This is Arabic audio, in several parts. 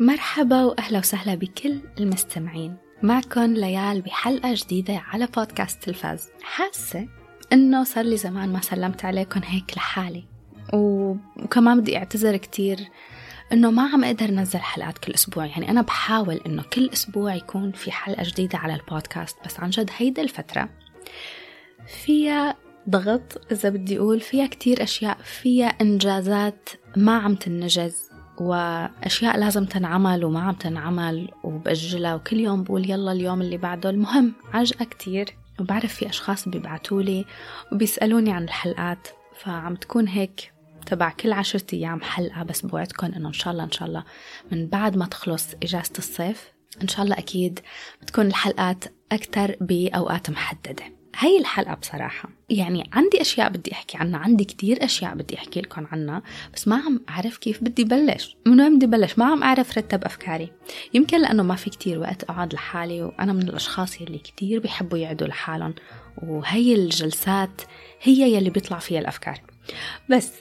مرحبا وأهلا وسهلا بكل المستمعين. معكم ليال بحلقة جديدة على بودكاست تلفاز. حاسة إنه صار لي زمان ما سلمت عليكم هيك لحالي. وكمان بدي أعتذر كتير إنه ما عم أقدر نزل حلقات كل أسبوع. يعني أنا بحاول إنه كل أسبوع يكون في حلقة جديدة على البودكاست بس عن جد هيدا الفترة فيها ضغط إذا بدي أقول فيها كتير أشياء فيها إنجازات ما عم تنجز. وأشياء لازم تنعمل وما عم تنعمل وبأجلها. وكل يوم بقول يلا اليوم اللي بعده. المهم عجقة كتير وبعرف في أشخاص بيبعتولي وبيسألوني عن الحلقات. فعم تكون هيك تبع كل عشرة أيام حلقة بس بوعدكم إنه إن شاء الله إن شاء الله من بعد ما تخلص إجازة الصيف إن شاء الله أكيد بتكون الحلقات أكثر بأوقات محددة. هاي الحلقة بصراحة يعني عندي أشياء بدي أحكي عنها عندي كتير أشياء بدي أحكي لكم عنها بس ما عم أعرف كيف بدي بلش. من وين بدي بلش؟ ما عم أعرف رتب أفكاري. يمكن لأنه ما في كتير وقت أقعد لحالي وأنا من الأشخاص يلي كتير بيحبوا يقعدوا لحالهم وهي الجلسات هي يلي بيطلع فيها الأفكار. بس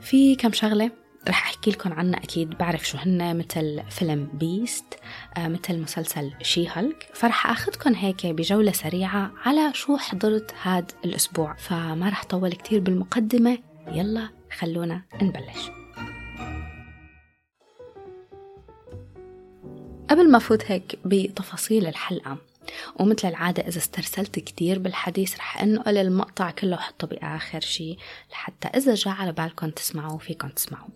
في كم شغلة رح أحكي لكم عنها أكيد بعرف شو هن مثل فيلم بيست آه مثل مسلسل شي هالك فرح أخذكم هيك بجولة سريعة على شو حضرت هاد الأسبوع. فما رح طول كتير بالمقدمة. يلا خلونا نبلش. قبل ما فوت هيك بتفاصيل الحلقة ومثل العادة إذا استرسلت كتير بالحديث رح أنقل المقطع كله وحطه بآخر شي لحتى إذا جاء على بالكم تسمعوا فيكم تسمعوا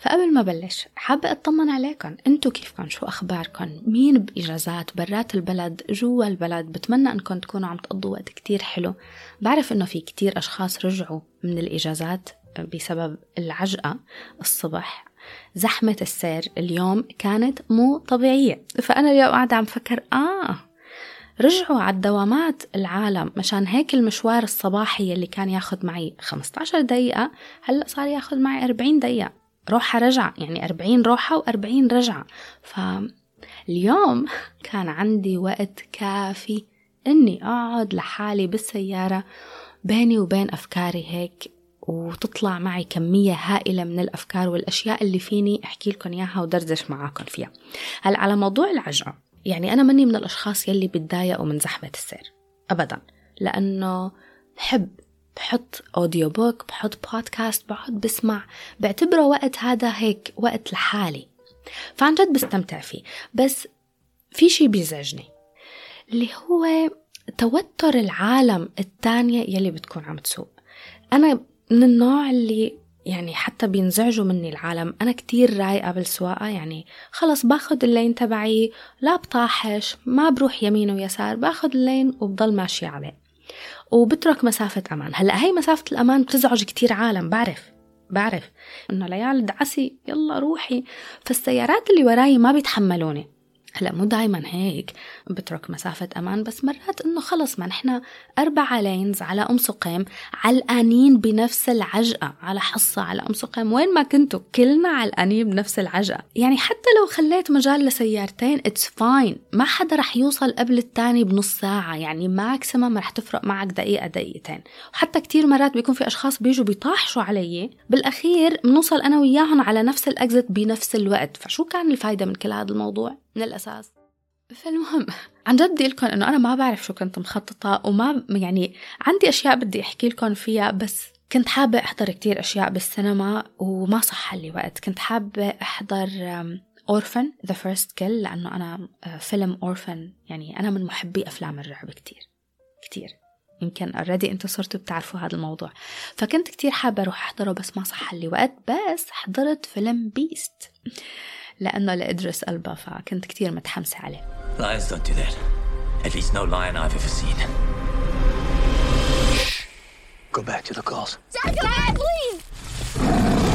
فقبل ما بلش حابة أطمن عليكم. انتو كيفكم؟ شو أخباركم؟ مين بإجازات؟ برات البلد؟ جوا البلد؟ بتمنى أنكم تكونوا عم تقضوا وقت كتير حلو. بعرف أنه في كتير أشخاص رجعوا من الإجازات بسبب العجقة الصبح. زحمة السير اليوم كانت مو طبيعية. فأنا اليوم قاعدة عم فكر آه رجعوا على الدوامات العالم. مشان هيك المشوار الصباحي اللي كان ياخد معي 15 دقيقة هلأ صار ياخد معي 40 دقيقة. روحة رجعة يعني 40 روحة و40 رجعة فاليوم كان عندي وقت كافي إني أقعد لحالي بالسيارة بيني وبين أفكاري هيك. وتطلع معي كمية هائلة من الأفكار والأشياء اللي فيني أحكي لكم إياها ودردش معاكم فيها. هل على موضوع العجقة يعني أنا مني من الأشخاص يلي بتضايقوا من زحمة السير أبدا لأنه بحب بحط أوديو بوك بحط بودكاست بقعد بسمع بعتبره وقت هذا هيك وقت لحالي. فعن جد بستمتع فيه. بس في شي بيزعجني اللي هو توتر العالم التانية يلي بتكون عم تسوق. أنا من النوع اللي يعني حتى بينزعجوا مني العالم. أنا كتير رايقة بالسواقة يعني خلص باخد اللين تبعي لا بطاحش ما بروح يمين ويسار باخد اللين وبضل ماشية عليه. وبترك مسافة أمان. هلأ هي مسافة الأمان بتزعج كتير عالم بعرف بعرف. إنه ليال دعسي يلا روحي. فالسيارات اللي وراي ما بيتحملوني. هلا مو دايما هيك بترك مسافة أمان بس مرات إنه خلص ما نحن أربعة lanes على أم سقيم علقانين بنفس العجقة على حصة على أم سقيم. وين ما كنتوا كلنا علقانين بنفس العجقة. يعني حتى لو خليت مجال لسيارتين it's fine ما حدا رح يوصل قبل التاني بنص ساعة. يعني maximum رح تفرق معك دقيقة دقيقتين. وحتى كتير مرات بيكون في أشخاص بيجوا بيطاحشوا علي. بالأخير بنوصل أنا وياهم على نفس ال exit بنفس الوقت. فشو كان الفايدة من كل هذا الموضوع؟ من الأساس. فالمهم عن جد بدي لكم إنه أنا ما بعرف شو كنت مخططة وما يعني عندي أشياء بدي أحكي لكم فيها بس كنت حابة أحضر كتير أشياء بالسينما وما صح لي وقت. كنت حابة أحضر Orphan The First Kill لأنه أنا آه، فيلم Orphan يعني أنا من محبي أفلام الرعب كتير كتير. يمكن already أنتوا صرتوا بتعرفوا هذا الموضوع. فكنت كتير حابة أروح أحضره بس ما صح لي وقت بس حضرت فيلم Beast لأنه لإدريس ألبا فكنت كتير متحمسة عليه Lions don't do that. At least no lion I've ever seen. Go back to the cars. Dad, Dad, please!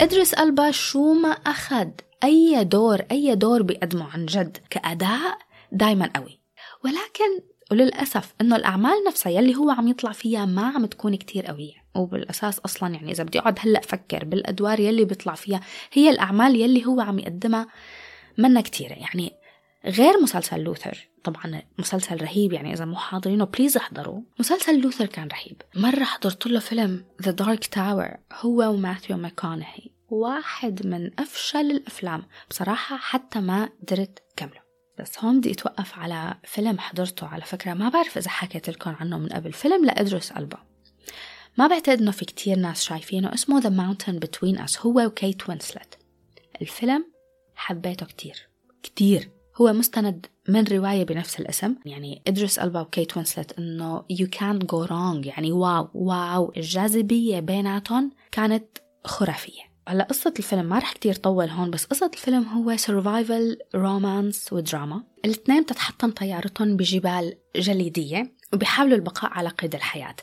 إدريس ألبا شو ما أخذ أي دور أي دور بيقدمه عن جد كأداء دايما قوي ولكن وللأسف إنه الأعمال نفسها يلي هو عم يطلع فيها ما عم تكون كتير قوية وبالأساس أصلا يعني إذا بدي أقعد هلأ أفكر بالأدوار يلي بيطلع فيها هي الأعمال يلي هو عم يقدمها منا كتيرة يعني غير مسلسل Luther طبعا مسلسل رهيب يعني إذا مو حاضرينه please احضروا مسلسل Luther كان رهيب. مرة حضرت له فيلم The Dark Tower هو وماثيو ماكونهي. واحد من أفشل الأفلام. بصراحة حتى ما قدرت كمله. بس هون بدي أتوقف على فيلم حضرته على فكرة. ما بعرف إذا حكيت لكم عنه من قبل. فيلم لإدريس ألبا. ما بعتقد إنه في كتير ناس شايفينه اسمه The Mountain Between Us هو وكيت وينسلت الفيلم حبيته كتير. كتير. هو مستند من رواية بنفس الاسم. يعني إدريس ألبا وكيت وينسلت إنه you can't go wrong. يعني واو واو. الجاذبية بيناتهم كانت خرافية. هلا قصة الفيلم ما رح كتير طول هون بس قصة الفيلم هو survival romance ودراما الاثنين بتتحطم طيارتهم بجبال جليدية وبيحاولوا البقاء على قيد الحياة.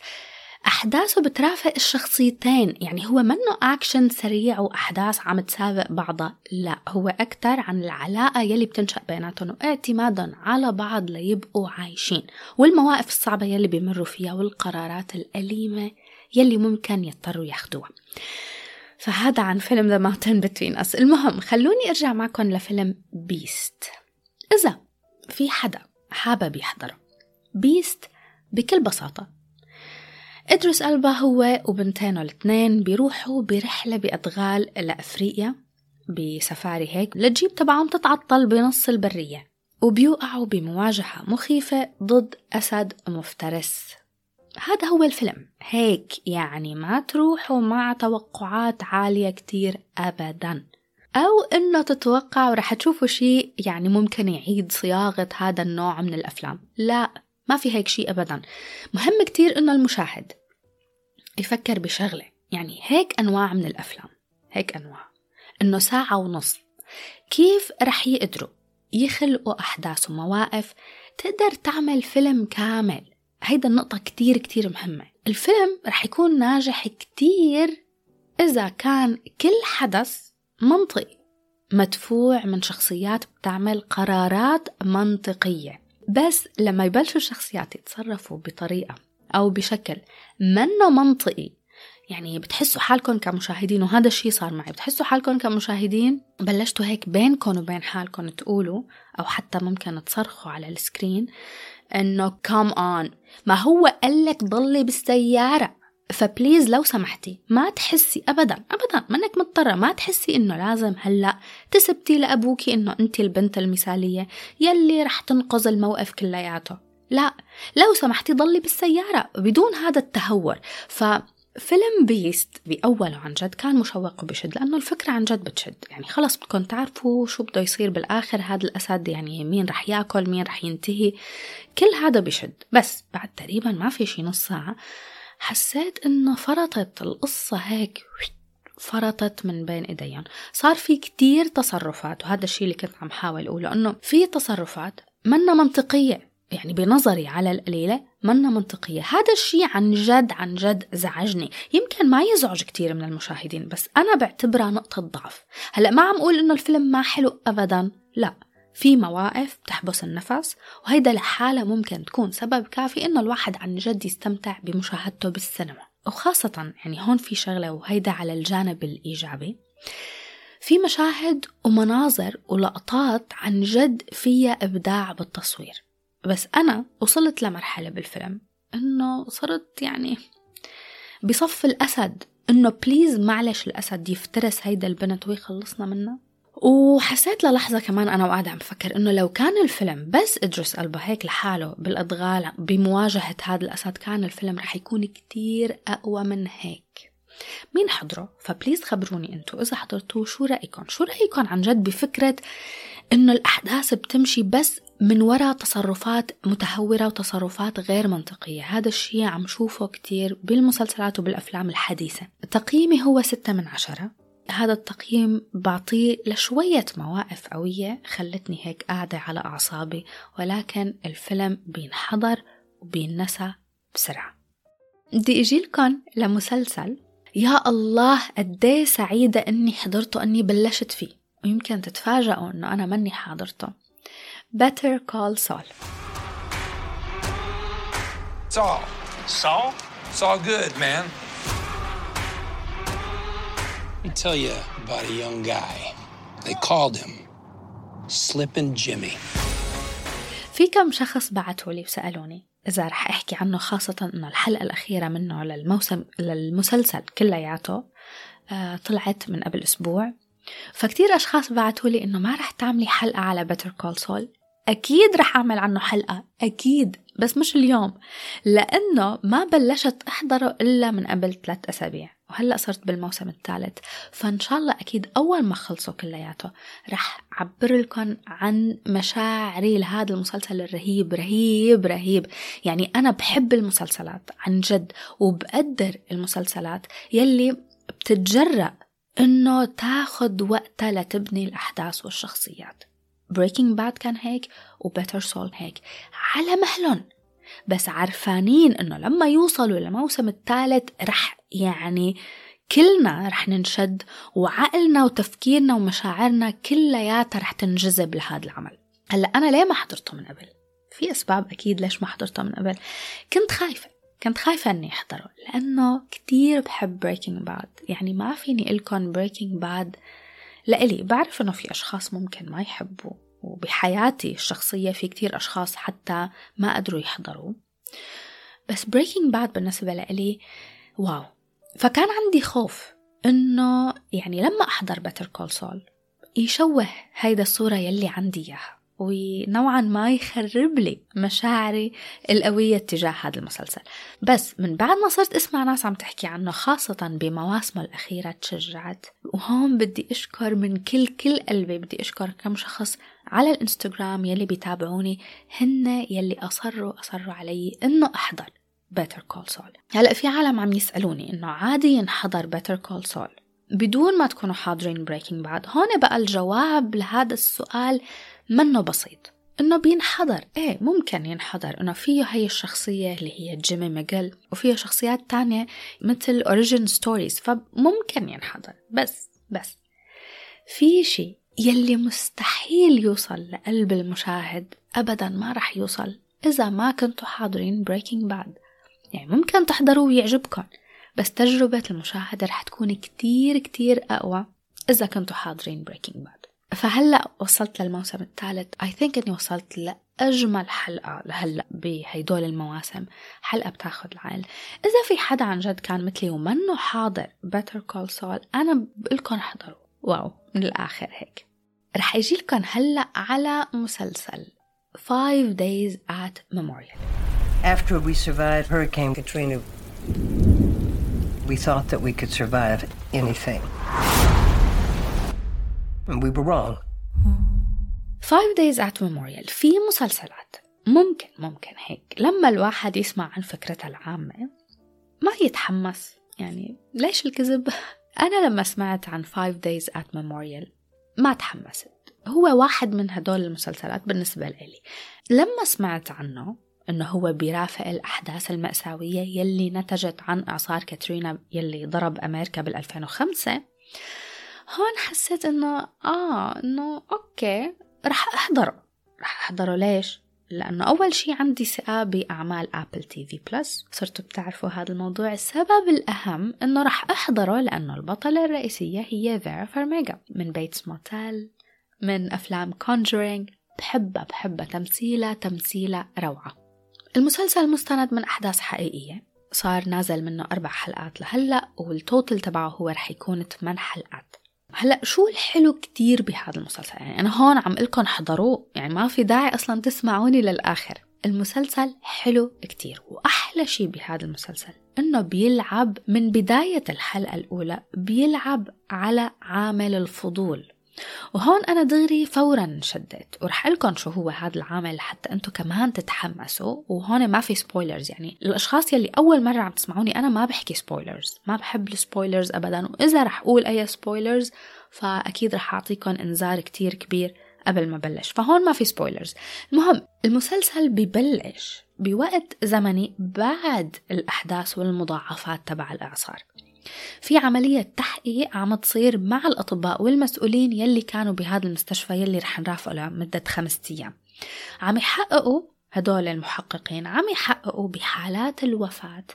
أحداثه بترافق الشخصيتين. يعني هو منه أكشن سريع وأحداث عم تسابق بعضها. لا هو أكثر عن العلاقة يلي بتنشأ بيناتهم واعتمادهم على بعض ليبقوا عايشين والمواقف الصعبة يلي بيمروا فيها والقرارات الأليمة يلي ممكن يضطروا ياخدوها. فهذا عن فيلم The Mountain Between Us المهم خلوني أرجع معكم لفيلم Beast إذا في حدا حابب يحضره Beast بكل بساطة إدريس ألبا هو وبنتينه الاثنين بيروحوا برحلة بأدغال أفريقيا بسفاري هيك الجيب تبعهم تتعطل بنص البرية وبيوقعوا بمواجهة مخيفة ضد أسد مفترس. هذا هو الفيلم. هيك يعني ما تروحوا مع توقعات عالية كتير أبدا. أو إنه تتوقعوا رح تشوفوا شيء يعني ممكن يعيد صياغة هذا النوع من الأفلام. لا ما في هيك شيء أبدا. مهم كتير إنه المشاهد. يفكر بشغلة. يعني هيك أنواع من الأفلام. هيك أنواع. إنه ساعة ونص. كيف رح يقدروا يخلقوا أحداث ومواقف تقدر تعمل فيلم كامل؟ هيدا النقطة كتير كتير مهمة. الفيلم رح يكون ناجح كتير إذا كان كل حدث منطقي. مدفوع من شخصيات بتعمل قرارات منطقية. بس لما يبلشوا الشخصيات يتصرفوا بطريقة أو بشكل منه منطقي. يعني بتحسوا حالكم كمشاهدين وهذا الشيء صار معي بتحسوا حالكم كمشاهدين؟ بلشتوا هيك بينكم وبين حالكم تقولوا أو حتى ممكن تصرخوا على ال screen إنه come on ما هو قال لك ضلي بالسيارة. ف please لو سمحتي ما تحسي ابدا ابدا منك مضطرة ما تحسي إنه لازم هلأ تثبتي لأبوكي إنه انت البنت المثالية يلي رح تنقذ الموقف كلياته. لا لو سمحتي ضلي بالسيارة بدون هذا التهور. ف فيلم Beast بأوله عن جد كان مشوق وبشد لأنه الفكرة عن جد بتشد. يعني خلص بدكم تعرفوا شو بده يصير بالآخر هذا الأسد يعني مين رح يأكل مين رح ينتهي. كل هذا بشد. بس بعد تقريبا ما في شي نص ساعة حسيت إنه فرطت القصة هيك فرطت من بين إيديهم. صار في كتير تصرفات وهذا الشيء اللي كنت عم حاول أقوله إنه في تصرفات منا منطقية. يعني بنظري على القليلة منا منطقية. هذا الشيء عن جد عن جد زعجني. يمكن ما يزعج كتير من المشاهدين بس أنا بعتبرها نقطة ضعف. هلأ ما عم أقول إنه الفيلم ما حلو أبدا. لا في مواقف بتحبس النفس وهيدا لحالة ممكن تكون سبب كافي إنه الواحد عن جد يستمتع بمشاهدته بالسينما. وخاصة يعني هون في شغلة وهيدا على الجانب الإيجابي. في مشاهد ومناظر ولقطات عن جد فيها إبداع بالتصوير. بس أنا وصلت لمرحلة بالفيلم إنه صرت يعني بصف الأسد إنه please معلش الأسد يفترس هيدا البنت ويخلصنا منها. وحسيت للحظة كمان أنا وقاعدة عم بفكر إنه لو كان الفيلم بس إدريس ألبا هيك لحاله بالأدغال بمواجهة هذا الأسد كان الفيلم رح يكون كتير أقوى من هيك. مين حضره؟ فبليز خبروني أنتو إذا حضرتوه شو رايكم شو رايكم عن جد بفكرة إنه الأحداث بتمشي بس من وراء تصرفات متهورة وتصرفات غير منطقية. هذا الشيء عم شوفه كتير بالمسلسلات وبالأفلام الحديثة. تقييمي هو ستة من عشرة. هذا التقييم بعطيه لشوية مواقف قوية خلتني هيك قاعدة على أعصابي ولكن الفيلم بينحضر وبينسى بسرعة. بدي أجيلكن لمسلسل يا الله قديه سعيدة إني حضرته إني بلشت فيه. ويمكن تتفاجئوا إنه أنا مني حاضرته. Better Call Saul Saul Saul? Saul good, man. Let me tell you about a young guy. They called him Slippin' Jimmy. في كم شخص بعتوا لي وسألوني إذا رح أحكي عنه خاصة إنه الحلقة الأخيرة منه للموسم للمسلسل كلياته آه طلعت من قبل أسبوع فكتير أشخاص بعتوا لي إنه ما رح تعملي حلقة على بيتر كول سول أكيد رح أعمل عنه حلقة أكيد بس مش اليوم. لأنه ما بلشت أحضره إلا من قبل ثلاث أسابيع وهلأ صرت بالموسم الثالث. فإن شاء الله أكيد أول ما خلصوا كلياته رح أعبر لكم عن مشاعري لهذا المسلسل الرهيب رهيب رهيب. يعني أنا بحب المسلسلات عن جد وبقدر المسلسلات يلي بتتجرأ إنه تاخد وقتها لتبني الأحداث والشخصيات. Breaking Bad كان هيك و Better Call Saul هيك. على مهلهم بس عرفانين إنه لما يوصلوا للموسم الثالث رح يعني كلنا رح ننشد وعقلنا وتفكيرنا ومشاعرنا كلياتها رح تنجذب لهذا العمل. هلأ أنا ليه ما حضرته من قبل؟ في أسباب أكيد ليش ما حضرته من قبل. كنت خايفة. كنت خايفة إني أحضره. لأنه كتير بحب Breaking Bad يعني ما فيني أقلكن Breaking Bad لإلي بعرف إنه في أشخاص ممكن ما يحبوا وبحياتي الشخصية في كتير أشخاص حتى ما قدروا يحضروا. بس Breaking Bad بالنسبة لإلي wow. فكان عندي خوف إنه يعني لما أحضر Better Call Saul يشوه هيدا الصورة يلي عندي إياها. ونوعا ما يخرب لي مشاعري القوية تجاه هذا المسلسل. بس من بعد ما صرت أسمع ناس عم تحكي عنه خاصة بمواسمه الأخيرة تشجعت وهون بدي أشكر من كل كل قلبي بدي أشكر كم شخص على الإنستغرام يلي بيتابعوني هن يلي أصروا أصروا علي إنه أحضر Better Call Saul. هلأ في عالم عم يسألوني إنه عادي ينحضر Better Call Saul بدون ما تكونوا حاضرين Breaking Bad. هون بقى الجواب لهذا السؤال منه بسيط. إنه بينحضر. إيه ممكن ينحضر. إنه فيه هي الشخصية اللي هي جيمي ميغل وفيها شخصيات تانية مثل origin stories فممكن ينحضر. بس بس. في شيء يلي مستحيل يوصل لقلب المشاهد. ابدا ما رح يوصل إذا ما كنتوا حاضرين Breaking Bad يعني ممكن تحضروا ويعجبكم بس تجربة المشاهدة رح تكون كتير كتير أقوى إذا كنتوا حاضرين Breaking Bad فهلأ وصلت للموسم الثالث. I think إني وصلت لأجمل حلقة لهلا بهدول المواسم. حلقة بتاخذ العقل إذا في حدا عن جد كان مثلي ومنه حاضر Better Call Saul أنا بقلكم احضروا. wow من الآخر هيك. رح إجي لكم هلأ على مسلسل 5 days at Memorial. After we survived Hurricane Katrina we thought that we could survive anything. And we were wrong. Five Days at Memorial في مسلسلات. ممكن ممكن هيك. لما الواحد يسمع عن فكرتها العامة ما يتحمس. يعني ليش الكذب؟ أنا لما سمعت عن Five Days at Memorial ما تحمست. هو واحد من هدول المسلسلات بالنسبة لي لما سمعت عنه إنه هو بيرافق الأحداث المأساوية يلي نتجت عن اعصار كاترينا يلي ضرب أمريكا بال 2005 هون حسيت إنه آه إنه أوكي رح احضره رح أحضره. ليش؟ لأنه أول شي عندي ثقة بأعمال Apple TV Plus صرتوا بتعرفوا هذا الموضوع. السبب الأهم إنه رح أحضره لأنه البطلة الرئيسية هي فيرا فرميجا من Bates Motel من أفلام Conjuring بحبها بحبها. تمثيلها تمثيلها روعة. المسلسل مستند من أحداث حقيقية. صار نازل منه أربع حلقات لهلأ وال total تبعه هو رح يكون 8 حلقات. هلأ شو الحلو كتير بهذا المسلسل؟ يعني أنا هون عم قلكم حضروه يعني ما في داعي أصلا تسمعوني للآخر. المسلسل حلو كتير وأحلى شيء بهذا المسلسل إنه بيلعب من بداية الحلقة الأولى بيلعب على عامل الفضول. وهون أنا دغري فورا انشدت ورح قلكم شو هو هذا العامل حتى أنتم كمان تتحمسوا. وهون ما في spoilers يعني. الأشخاص يلي أول مرة عم تسمعوني أنا ما بحكي spoilers ما بحب ال spoilers أبدا. وإذا رح أقول أي spoilers فأكيد رح أعطيكم إنذار كتير كبير قبل ما بلش فهون ما في سبويلرز المهم المسلسل ببلش بوقت زمني بعد الأحداث والمضاعفات تبع الإعصار. في عملية تحقيق عم تصير مع الأطباء والمسؤولين يلي كانوا بهذا المستشفى يلي رح نرافقه لمدة خمسة أيام. عم يحققوا هدول المحققين عم يحققوا بحالات الوفاة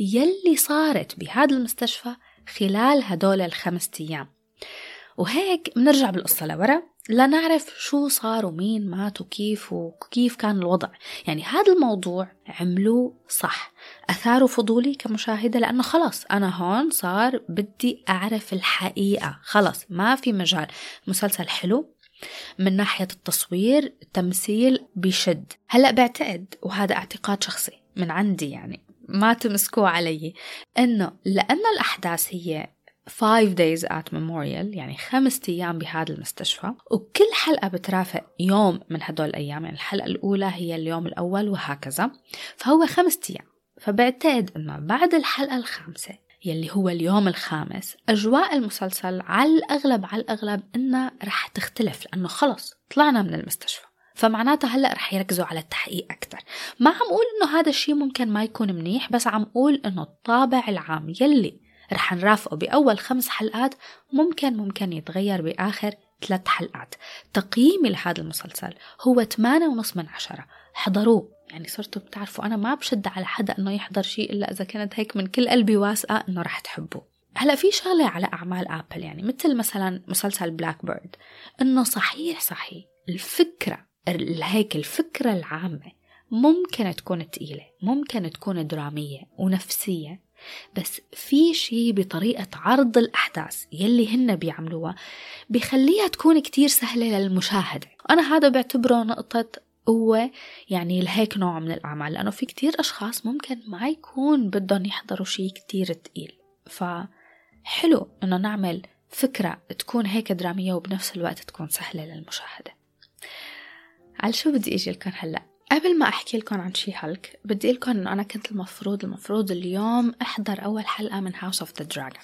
يلي صارت بهذا المستشفى خلال هدول الخمسة أيام. وهيك بنرجع بالقصة لورا لنعرف شو صار ومين مات وكيف وكيف كان الوضع. يعني هذا الموضوع عملوه صح. أثاروا فضولي كمشاهدة لأنه خلص أنا هون صار بدي أعرف الحقيقة. خلص ما في مجال. مسلسل حلو. من ناحية التصوير التمثيل بيشد هلأ بعتقد وهذا اعتقاد شخصي من عندي يعني ما تمسكوه علي. إنه لأن الأحداث هي 5 days at memorial يعني خمسة أيام بهذا المستشفى. وكل حلقة بترافق يوم من هدول الأيام يعني الحلقة الأولى هي اليوم الأول وهكذا. فهو خمسة أيام. فبعتقد أنه بعد الحلقة الخامسة يلي هو اليوم الخامس أجواء المسلسل على الأغلب على الأغلب إنها رح تختلف لأنه خلص طلعنا من المستشفى. فمعناتها هلأ رح يركزوا على التحقيق أكثر ما عم أقول إنه هذا الشيء ممكن ما يكون منيح بس عم أقول إنه الطابع العام يلي رح نرافقه بأول خمس حلقات ممكن ممكن يتغير بآخر ثلاث حلقات. تقييمي لهذا المسلسل هو 8 ونص من عشرة. حضروه يعني صرتوا بتعرفوا أنا ما بشد على حدا إنه يحضر شيء إلا إذا كانت هيك من كل قلبي واثقة إنه رح تحبوه هلأ في شغلة على أعمال أبل يعني مثل مثلا مسلسل بلاك بيرد إنه صحيح صحيح الفكرة هيك الفكرة العامة ممكن تكون تقيلة ممكن تكون درامية ونفسية. بس في شي بطريقة عرض الأحداث يلي هن بيعملوها بخليها تكون كتير سهلة للمشاهدة أنا هذا بعتبره نقطة قوة يعني لهيك نوع من الأعمال لأنه في كتير أشخاص ممكن ما يكون بدهم يحضروا شي كتير تقيل. فحلو إنه نعمل فكرة تكون هيك درامية وبنفس الوقت تكون سهلة للمشاهدة. على شو بدي إجي لكم هلأ؟ قبل ما أحكي لكم عن She-Hulk بدي قلكم إنه أنا كنت المفروض المفروض اليوم أحضر أول حلقة من House of the Dragon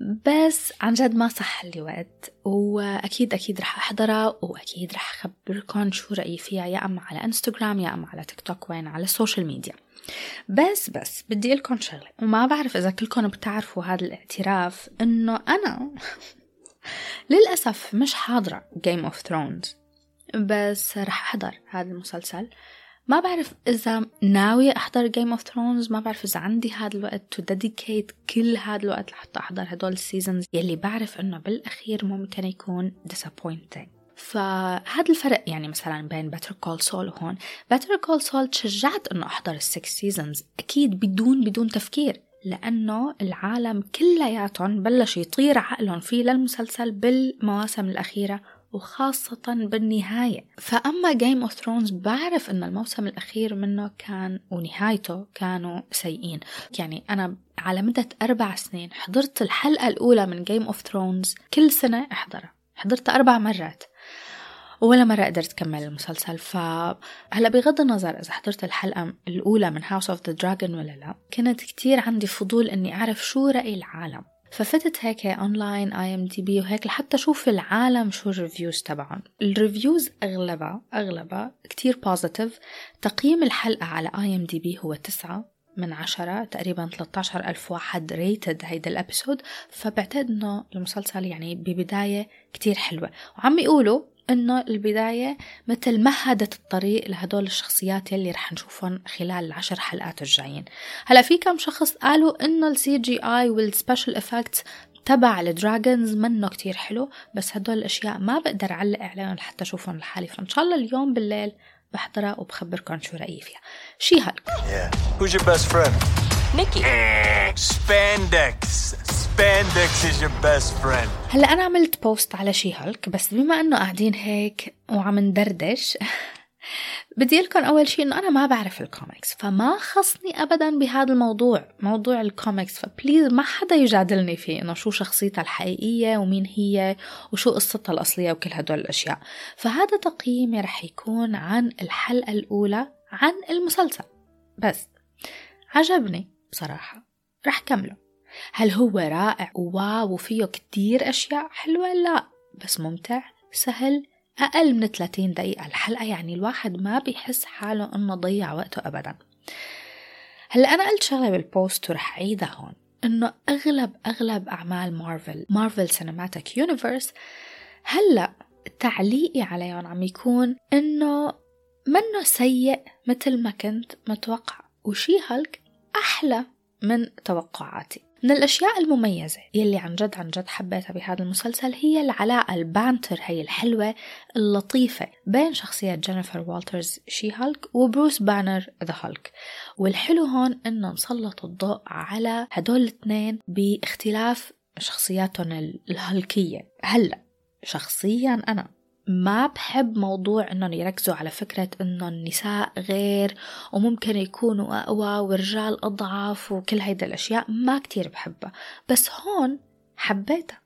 بس عن جد ما صح لي وقت واكيد أكيد رح أحضرها وأكيد رح أخبركم شو رأيي فيها يا أما على انستغرام يا أما على تيك توك وين؟ على ال social media بس بس بدي قلكم شغلة وما بعرف إذا كلكم بتعرفوا هذا الاعتراف إنه أنا للأسف مش حاضرة Game of Thrones بس رح أحضر هذا المسلسل. ما بعرف إذا ناوية أحضر Game of Thrones ما بعرف إذا عندي هذا الوقت to dedicate كل هذا الوقت لحتى أحضر هدول ال seasons يلي بعرف إنه بالأخير ممكن يكون disappointing. فهذا الفرق يعني مثلا بين Better Call Saul وهون. Better Call Saul تشجعت إنه أحضر ال six seasons أكيد بدون بدون تفكير. لأنه العالم كلياتهم بلش يطير عقلهم فيه للمسلسل بالمواسم الأخيرة. وخاصة بالنهاية. فأما Game of Thrones بعرف أن الموسم الأخير منه كان ونهايته كانوا سيئين. يعني أنا على مدة أربع سنين حضرت الحلقة الأولى من Game of Thrones كل سنة أحضرها. حضرتها أربع مرات. ولا مرة قدرت كمل المسلسل. فهلأ بغض النظر إذا حضرت الحلقة الأولى من House of the Dragon ولا لا كانت كتير عندي فضول إني أعرف شو رأي العالم. ففتت هيك online IMDb وهيك لحتى أشوف العالم شو ال reviews تبعهم. ال reviews أغلبها أغلبها كتير positive تقييم الحلقة على IMDb هو تسعة من عشرة تقريبا 13 ألف واحد rated هيدا ال episode فبعتقد إنه المسلسل يعني ببداية كتير حلوة. وعم يقولوا إنه البداية مثل مهدت الطريق لهدول الشخصيات يلي رح نشوفهم خلال العشر حلقات الجايين هلا في كم شخص قالوا إنه ال CGI وال special effects تبع ال dragons منه كتير حلو بس هدول الأشياء ما بقدر أعلق عليهم لحتى أشوفهم لحالي فإن شاء الله اليوم بالليل بحضرها وبخبركم شو رأيي فيها She-Hulk yeah. Who's your best friend? Nikki. Spandex. Spandex is your best friend. هلا أنا عملت post على She-Hulk بس بما إنه قاعدين هيك وعم ندردش بدي قلكم أول شيء إنه أنا ما بعرف الكوميكس فما خصني ابدا بهذا الموضوع موضوع الكوميكس ف please ما حدا يجادلني فيه إنه شو شخصيتها الحقيقية ومين هي وشو قصتها الأصلية وكل هدول الأشياء فهذا تقييمي رح يكون عن الحلقة الأولى عن المسلسل بس عجبني بصراحة. رح كمله. هل هو رائع؟ و wow وفيه كتير أشياء حلوة؟ لا. بس ممتع سهل أقل من 30 دقيقة. الحلقة يعني الواحد ما بيحس حاله إنه ضيع وقته أبدا. هلأ أنا قلت شغلة بال post ورح أعيدها هون إنه أغلب أغلب أعمال Marvel Marvel Cinematic Universe هلأ تعليقي عليهم عم يكون إنه منه سيء مثل ما كنت متوقع. و She-Hulk أحلى من توقعاتي. من الأشياء المميزة يلي عن جد عن جد حبيتها بهذا المسلسل هي العلاقة ال banter هي الحلوة اللطيفة بين شخصية جينيفر والترز She-Hulk وبروس بانر The Hulk والحلو هون انه نسلط الضوء على هدول الاثنين باختلاف شخصياتهم الهلكية. هلا شخصيا أنا ما بحب موضوع إنهم يركزوا على فكرة انه النساء غير وممكن يكونوا أقوى والرجال أضعف وكل هيدا الأشياء ما كتير بحبها. بس هون حبيتها.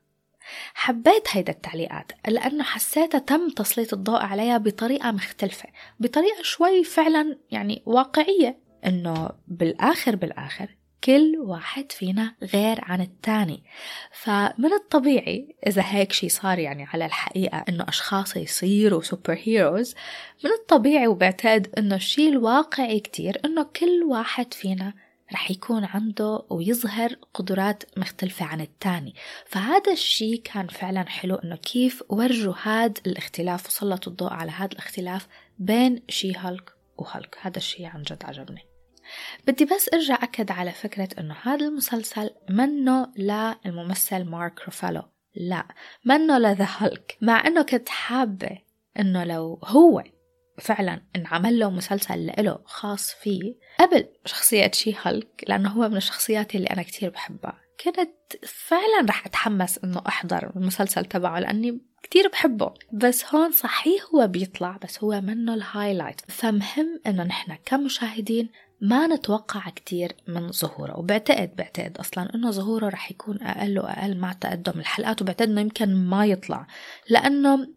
حبيت هيدا التعليقات لأنه حسيتها تم تسليط الضوء عليها بطريقة مختلفة بطريقة شوي فعلا يعني واقعية. إنه بالآخر بالآخر كل واحد فينا غير عن التاني. فمن الطبيعي إذا هيك شي صار يعني على الحقيقة إنه أشخاص يصيروا سوبر هيروز من الطبيعي وبعتقد إنه الشي الواقعي كتير إنه كل واحد فينا رح يكون عنده ويظهر قدرات مختلفة عن التاني. فهذا الشي كان فعلا حلو إنه كيف ورجوا هذا الاختلاف وسلطوا الضوء على هذا الاختلاف بين شي هالك وهالك. هذا الشي عن جد عجبني. بدي بس ارجع أكد على فكرة إنه هذا المسلسل منه للممثل مارك روفالو لا منه ل The Hulk. مع إنه كنت حابة إنه لو هو فعلا انعمل له مسلسل له خاص فيه قبل شخصية She-Hulk لأنه هو من الشخصيات اللي أنا كتير بحبها. كنت فعلا رح أتحمس إنه أحضر المسلسل تبعه لأني كتير بحبه. بس هون صحيح هو بيطلع بس هو منه ال highlight فمهم إنه نحن كمشاهدين ما نتوقع كتير من ظهوره وبعتقد بعتقد أصلا إنه ظهوره رح يكون أقل وأقل مع تقدم الحلقات وبعتقد إنه يمكن ما يطلع. لأنه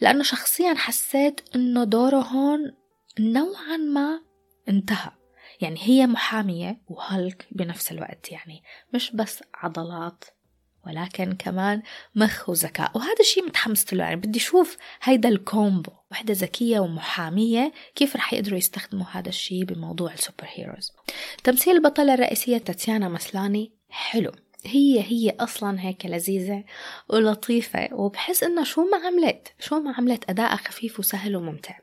لأنه شخصيا حسيت إنه دوره هون نوعا ما انتهى. يعني هي محامية وهالك بنفس الوقت يعني مش بس عضلات. ولكن كمان مخ وذكاء. وهذا الشيء متحمست له. يعني بدي أشوف هيدا الكومبو وحدة ذكية ومحامية كيف رح يقدروا يستخدموا هذا الشيء بموضوع السوبر هيروز تمثيل البطلة الرئيسية تاتيانا مسلاني حلو. هي هي أصلا هيك لذيذة ولطيفة وبحس انه شو ما عملت شو ما عملت اداءها خفيف وسهل وممتع.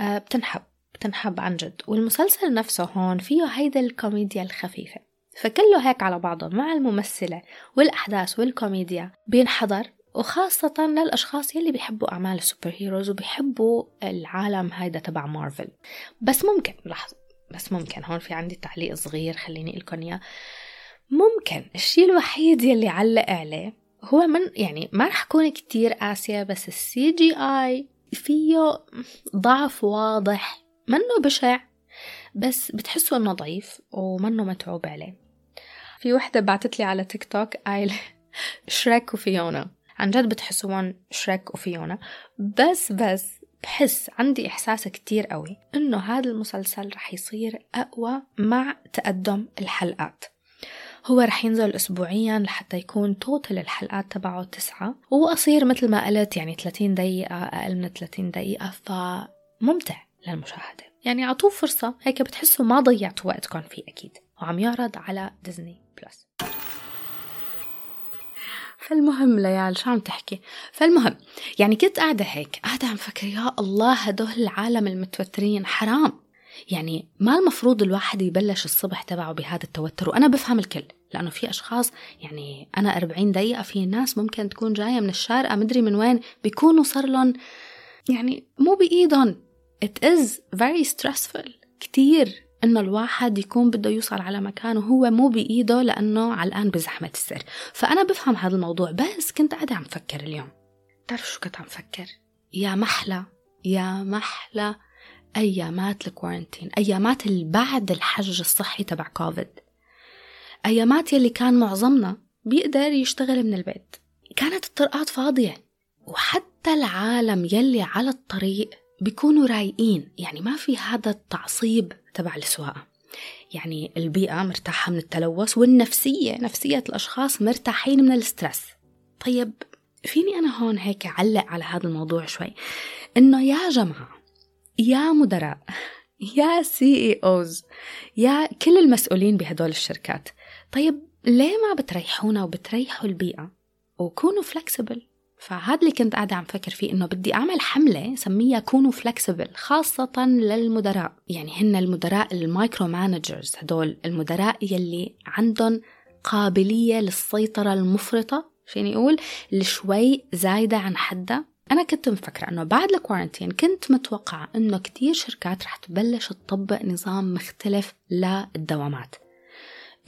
أه بتنحب بتنحب عن جد. والمسلسل نفسه هون فيه هيدا الكوميديا الخفيفة. فكله هيك على بعضه مع الممثلة والأحداث والكوميديا. بينحضر وخاصة للأشخاص يلي بيحبوا أعمال السوبر هيروز وبيحبوا العالم هيدا تبع مارفل. بس ممكن لحظة بس ممكن هون في عندي تعليق صغير خليني لكم إياه. ممكن الشيء الوحيد يلي علق عليه هو من يعني ما رح كون كتير قاسية بس ال CGI فيه ضعف واضح منه بشع بس بتحسوا إنه ضعيف ومنه متعوب عليه. في وحدة بعتت لي على تيك توك قايل Shrek و Fiona عن جد بتحسون Shrek و Fiona بس بس بحس عندي إحساس كتير قوي إنه هذا المسلسل رح يصير أقوى مع تقدم الحلقات. هو رح ينزل أسبوعيا لحتى يكون total الحلقات تبعه تسعة. وقصير مثل ما قلت يعني 30 دقيقة أقل من 30 دقيقة فممتع للمشاهدة. يعني عطوه فرصة هيك بتحسوا ما ضيعتوا وقتكم فيه أكيد. وعم يعرض على Disney. Plus فالمهم ليال شو عم تحكي؟ فالمهم يعني كنت قاعدة هيك قاعدة عم فكر يا الله هدول العالم المتوترين حرام. يعني ما المفروض الواحد يبلش الصبح تبعه بهذا التوتر وأنا بفهم الكل لأنه في أشخاص يعني أنا 40 دقيقة في ناس ممكن تكون جاية من الشارقة مدري من وين بيكونوا صار لهم يعني مو بإيدهم. It is very stressful كتير. انه الواحد يكون بده يوصل على مكان وهو مو بإيده لأنه علقان بزحمة السير فأنا بفهم هذا الموضوع بس كنت قاعدة عم فكر اليوم. تعرف شو كنت عم فكر؟ يا محلى يا محلى أيامات الكورنتين أيامات اللي بعد الحج الصحي تبع كوفيد. أيامات يلي كان معظمنا بيقدر يشتغل من البيت. كانت الطرقات فاضية. وحتى العالم يلي على الطريق بيكونوا رايقين. يعني ما في هذا التعصيب تبع السواقة. يعني البيئة مرتاحة من التلوث والنفسية نفسية الأشخاص مرتاحين من ال stress. طيب فيني أنا هون هيك أعلق على هذا الموضوع شوي. إنه يا جماعة يا مدراء يا CEOs يا كل المسؤولين بهدول الشركات طيب ليه ما بتريحونا وبتريحوا البيئة؟ وكونوا flexible فهذا اللي كنت قاعدة عم فكر فيه إنه بدي أعمل حملة سميها كونوا flexible خاصة للمدراء. يعني هن المدراء ال micromanagers هدول المدراء يلي عندهم قابلية للسيطرة المفرطة فيني أقول شوي زايدة عن حدها. أنا كنت مفكرة أنه بعد ال quarantine كنت متوقعة أنه كتير شركات رح تبلش تطبق نظام مختلف للدوامات.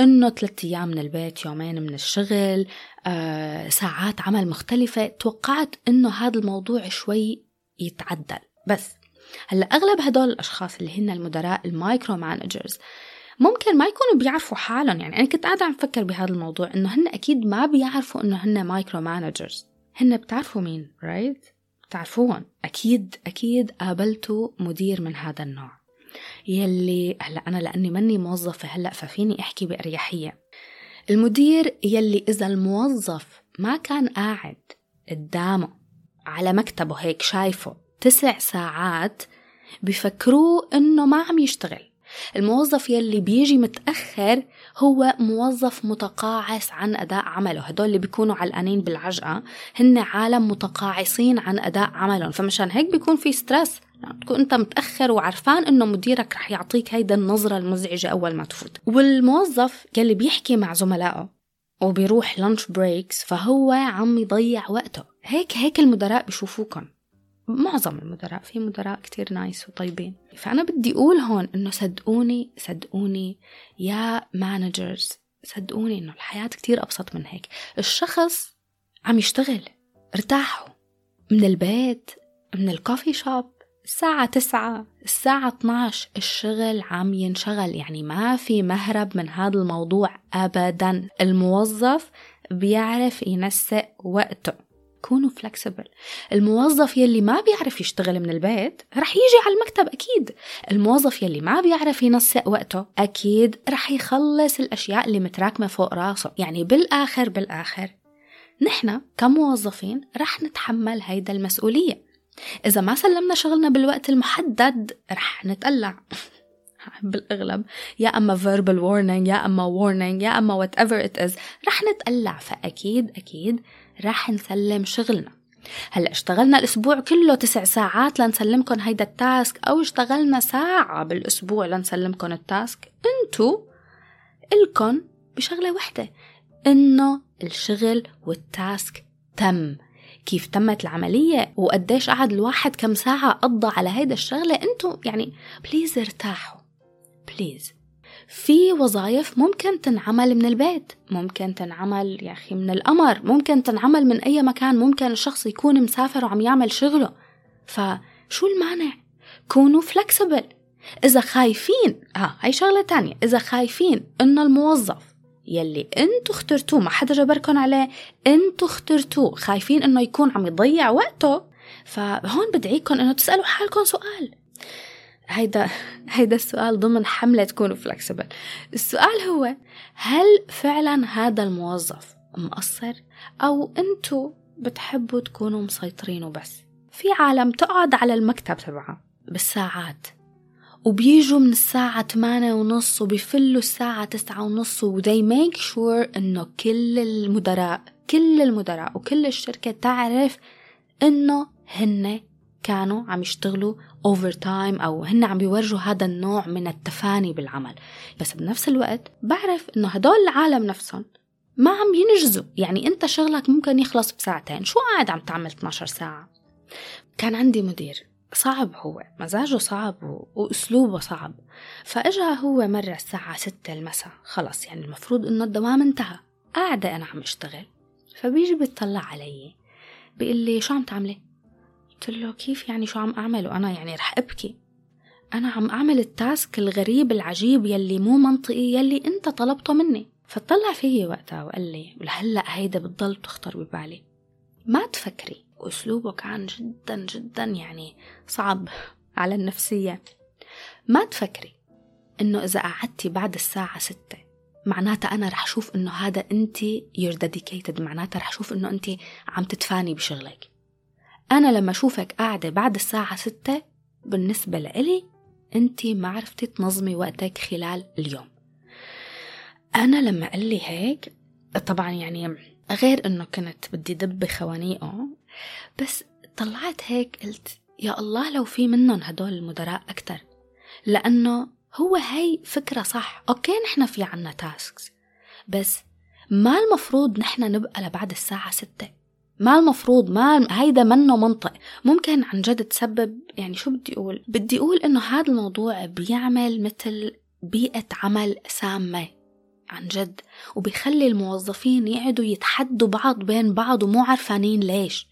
إنه ثلاثة أيام من البيت يومين من الشغل آه، ساعات عمل مختلفة. توقعت إنه هذا الموضوع شوي يتعدل. بس هلأ أغلب هدول الأشخاص اللي هن المدراء ال micromanagers ممكن ما يكونوا بيعرفوا حالهم. يعني أنا كنت قاعدة عم فكر بهذا الموضوع إنه هن أكيد ما بيعرفوا إنه هن micromanagers هن بتعرفوا مين right? right? بتعرفوهم. أكيد أكيد قابلتوا مدير من هذا النوع. يلي هلا أنا لأني مني موظفة هلا ففيني أحكي بأريحية. المدير يلي إذا الموظف ما كان قاعد قدامه على مكتبه هيك شايفه تسع ساعات بفكروه إنه ما عم يشتغل. الموظف يلي بيجي متأخر هو موظف متقاعس عن أداء عمله. هدول اللي بيكونوا علقانين بالعجقة هن عالم متقاعسين عن أداء عملهم. فمشان هيك بيكون في stress تكون انت متأخر وعرفان انه مديرك رح يعطيك هيدا النظرة المزعجة أول ما تفوت. والموظف يلي بيحكي مع زملائه وبيروح lunch breaks فهو عم يضيع وقته. هيك هيك المدراء بيشوفوكم معظم المدراء في مدراء كتير nice وطيبين. فأنا بدي أقول هون إنه صدقوني صدقوني يا managers صدقوني إنه الحياة كتير أبسط من هيك. الشخص عم يشتغل ارتاحوا. من البيت من ال coffee shop الساعة تسعة الساعة 12 الشغل عم ينشغل. يعني ما في مهرب من هذا الموضوع أبدا. الموظف بيعرف ينسق وقته. كونوا فلكسبل الموظف يلي ما بيعرف يشتغل من البيت رح يجي على المكتب أكيد. الموظف يلي ما بيعرف ينسق وقته أكيد رح يخلص الأشياء اللي متراكمة فوق راسه. يعني بالآخر بالآخر. نحن كموظفين رح نتحمل هيدا المسؤولية. إذا ما سلمنا شغلنا بالوقت المحدد رح نتقلع. بالأغلب. يا أما verbal warning يا أما warning يا أما whatever it is رح نتقلع. فأكيد أكيد رح نسلم شغلنا. هلأ اشتغلنا الأسبوع كله تسع ساعات لنسلمكم هيدا ال task أو اشتغلنا ساعة بالأسبوع لنسلمكم ال task. إنتو إلكن بشغلة وحدة. إنه الشغل وال task تم. كيف تمت العملية وقديش قعد الواحد كم ساعة قضى على هيدا الشغلة. انتو يعني please ارتاحوا. please في وظائف ممكن تنعمل من البيت ممكن تنعمل يا أخي من القمر ممكن تنعمل من أي مكان ممكن الشخص يكون مسافر وعم يعمل شغله. فشو المانع؟ كونوا flexible إذا خايفين ها هاي شغلة تانية. إذا خايفين إنه الموظف يلي انتو اخترتوه ما حدا جبركن عليه. انتو اخترتوه خايفين إنه يكون عم يضيع وقته. فهون بدعيكم إنه تسألوا حالكم سؤال. هيدا هيدا السؤال ضمن حملة تكونوا فلكسبل السؤال هو هل فعلا هذا الموظف مقصر؟ أو أنتوا بتحبوا تكونوا مسيطرين وبس؟ في عالم تقعد على المكتب تبعها بالساعات. وبيجوا من الساعة 8 ونص وبيفلوا الساعة 9 ونص و they make sure إنه كل المدراء كل المدراء وكل الشركة تعرف إنه هن كانوا عم يشتغلوا overtime أو هن عم بيورجوا هذا النوع من التفاني بالعمل. بس بنفس الوقت بعرف إنه هدول العالم نفسهم ما عم ينجزوا. يعني أنت شغلك ممكن يخلص بساعتين. شو قاعد عم تعمل 12 ساعة؟ كان عندي مدير. صعب هو مزاجه صعب وأسلوبه صعب. فأجا هو مرة الساعة ستة المساء خلص يعني المفروض إنه الدوام انتهى. قاعدة أنا عم أشتغل فبيجي بيطلع علي بيقول لي شو عم تعملي؟ قلت له كيف يعني شو عم أعمل؟ وأنا يعني رح أبكي. أنا عم أعمل التاسك الغريب العجيب يلي مو منطقي يلي أنت طلبته مني. فطلع فيي وقتها وقال لي ولهلأ هيدا بتضل تخطر ببالي. ما تفكري وأسلوبه كان جدا جدا يعني صعب على النفسية. ما تفكري إنه إذا قعدتي بعد الساعة ستة معناتها أنا رح شوف إنه هذا أنت you're dedicated معناتها رح شوف إنه أنت عم تتفاني بشغلك. أنا لما أشوفك قاعدة بعد الساعة ستة بالنسبة لإلي أنت ما عرفتي تنظمي وقتك خلال اليوم. أنا لما قال لي هيك طبعا يعني غير إنه كنت بدي دب خوانيقه بس طلعت هيك قلت يا الله لو في منهم هدول المدراء أكتر. لأنه هو هي فكرة صح. okay نحن في عنا tasks بس ما المفروض نحن نبقى لبعد الساعة ستة. ما المفروض ما هيدا منه منطق. ممكن عن جد تسبب يعني شو بدي أقول؟ بدي أقول إنه هذا الموضوع بيعمل مثل بيئة عمل سامة عن جد وبيخلي الموظفين يقعدوا يتحدوا بعض بين بعض ومو عرفانين ليش.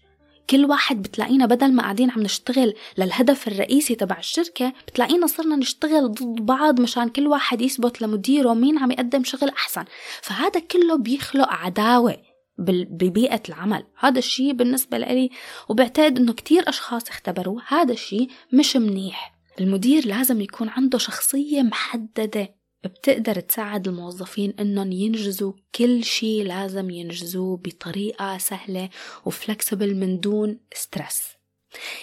كل واحد بتلاقينا بدل ما قاعدين عم نشتغل للهدف الرئيسي تبع الشركة بتلاقينا صرنا نشتغل ضد بعض مشان كل واحد يثبت لمديره مين عم يقدم شغل أحسن. فهذا كله بيخلق عداوة ببيئة العمل. هذا الشيء بالنسبة لي وبعتقد إنه كتير أشخاص اختبروه. هذا الشيء مش منيح. المدير لازم يكون عنده شخصية محددة. بتقدر تساعد الموظفين إنهم ينجزوا كل شيء لازم ينجزوه بطريقة سهلة و flexible من دون stress.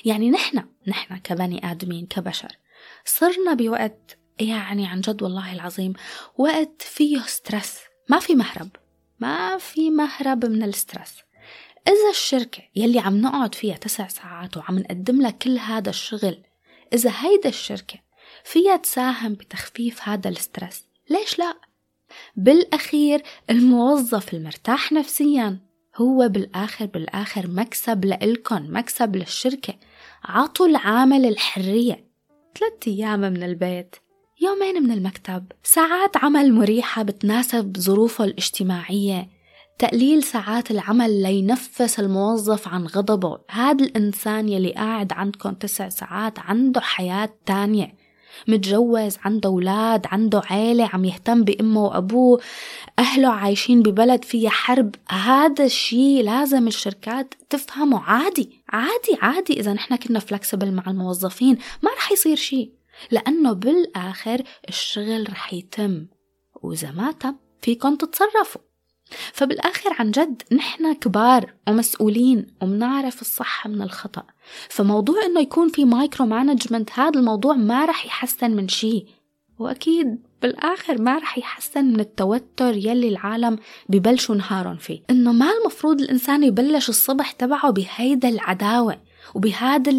يعني نحن نحن كبني آدمين كبشر صرنا بوقت يعني عن جد والله العظيم وقت فيه stress. ما في مهرب ما في مهرب من ال stress. إذا الشركة يلي عم نقعد فيها تسع ساعات وعم نقدم لها كل هذا الشغل إذا هيدا الشركة فيها تساهم بتخفيف هذا ال stress. ليش لا؟ بالأخير الموظف المرتاح نفسيا هو بالآخر بالآخر مكسب لإلكن مكسب للشركة. عطوا العامل الحرية. ثلاثة أيام من البيت يومين من المكتب. ساعات عمل مريحة بتناسب ظروفه الاجتماعية. تقليل ساعات العمل لينفس الموظف عن غضبه. هذا الإنسان يلي قاعد عندكم تسع ساعات عنده حياة تانية. متجوز عنده أولاد عنده عيلة عم يهتم بأمه وأبوه. أهله عايشين ببلد فيها حرب. هذا الشيء لازم الشركات تفهمه. عادي عادي عادي. إذا نحن كنا فلكسبل مع الموظفين ما رح يصير شيء. لأنه بالآخر الشغل رح يتم. وإذا ما تم فيكم تتصرفوا. فبالآخر عن جد نحن كبار ومسؤولين ومنعرف الصح من الخطأ. فموضوع إنه يكون في micromanagement هذا الموضوع ما رح يحسن من شيء. وأكيد بالآخر ما رح يحسن من التوتر يلي العالم ببلشوا نهارهم فيه. إنه ما المفروض الإنسان يبلش الصبح تبعه بهيدا العداوة وبهذا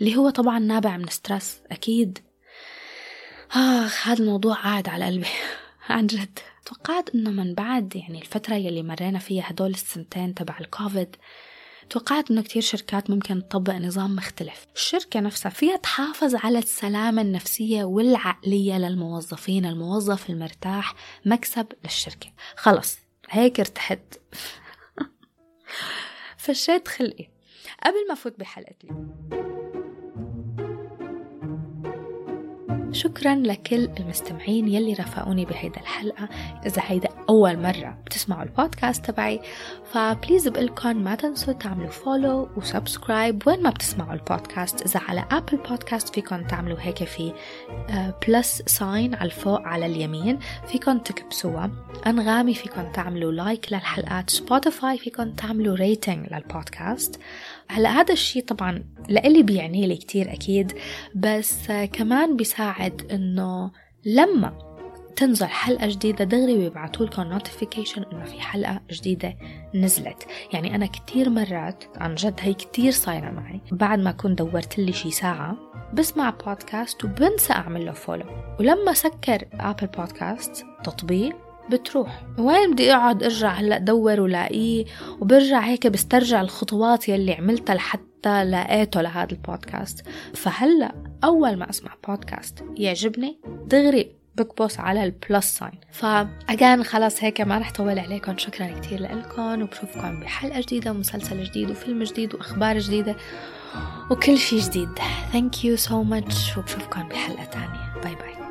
اللي هو طبعا نابع من stress أكيد. آخ هذا الموضوع قاعد على قلبي. عن جد. توقعت إنه من بعد يعني الفترة يلي مرينا فيها هدول السنتين تبع الكوفيد توقعت إنه كتير شركات ممكن تطبق نظام مختلف. الشركة نفسها فيها تحافظ على السلامة النفسية والعقلية للموظفين الموظف المرتاح مكسب للشركة. خلص هيك ارتحت. فشيت خلقي. قبل ما فوت بحلقة اليوم شكرا لكل المستمعين يلي رافقوني بهيدا الحلقة. إذا هيدا أول مرة بتسمعوا البودكاست تبعي ف please بقلكن ما تنسوا تعملوا follow و subscribe وين ما بتسمعوا البودكاست. إذا على Apple Podcast فيكن تعملوا هيك في plus آه، sign على الفوق على اليمين. فيكن تكبسوها. أنغامي فيكن تعملوا like للحلقات. Spotify فيكن تعملوا rating لل podcast. هلا هذا الشيء طبعا لإلي بيعني لي كتير أكيد بس كمان بيساعد إنه لما تنزل حلقة جديدة دغري بيبعتوا لكم notification إنه في حلقة جديدة نزلت. يعني أنا كتير مرات عن جد هي كتير صايرة معي بعد ما كنت دورت لي شي ساعة بسمع بودكاست وبنسى أعمل له follow ولما سكر Apple Podcast تطبيق بتروح. وين بدي أقعد؟ أرجع هلأ دور ولاقيه. وبرجع هيك بسترجع الخطوات يلي عملتها لحتى لقيته لهذا البودكاست. فهلأ أول ما أسمع بودكاست يعجبني دغري بكبس على ال plus sign. ف again خلاص هيك ما رح طول عليكم. شكرا كتير لكم وبشوفكم بحلقة جديدة ومسلسل جديد وفيلم جديد وأخبار جديدة وكل شي جديد. Thank you so much. وبشوفكم بحلقة تانية.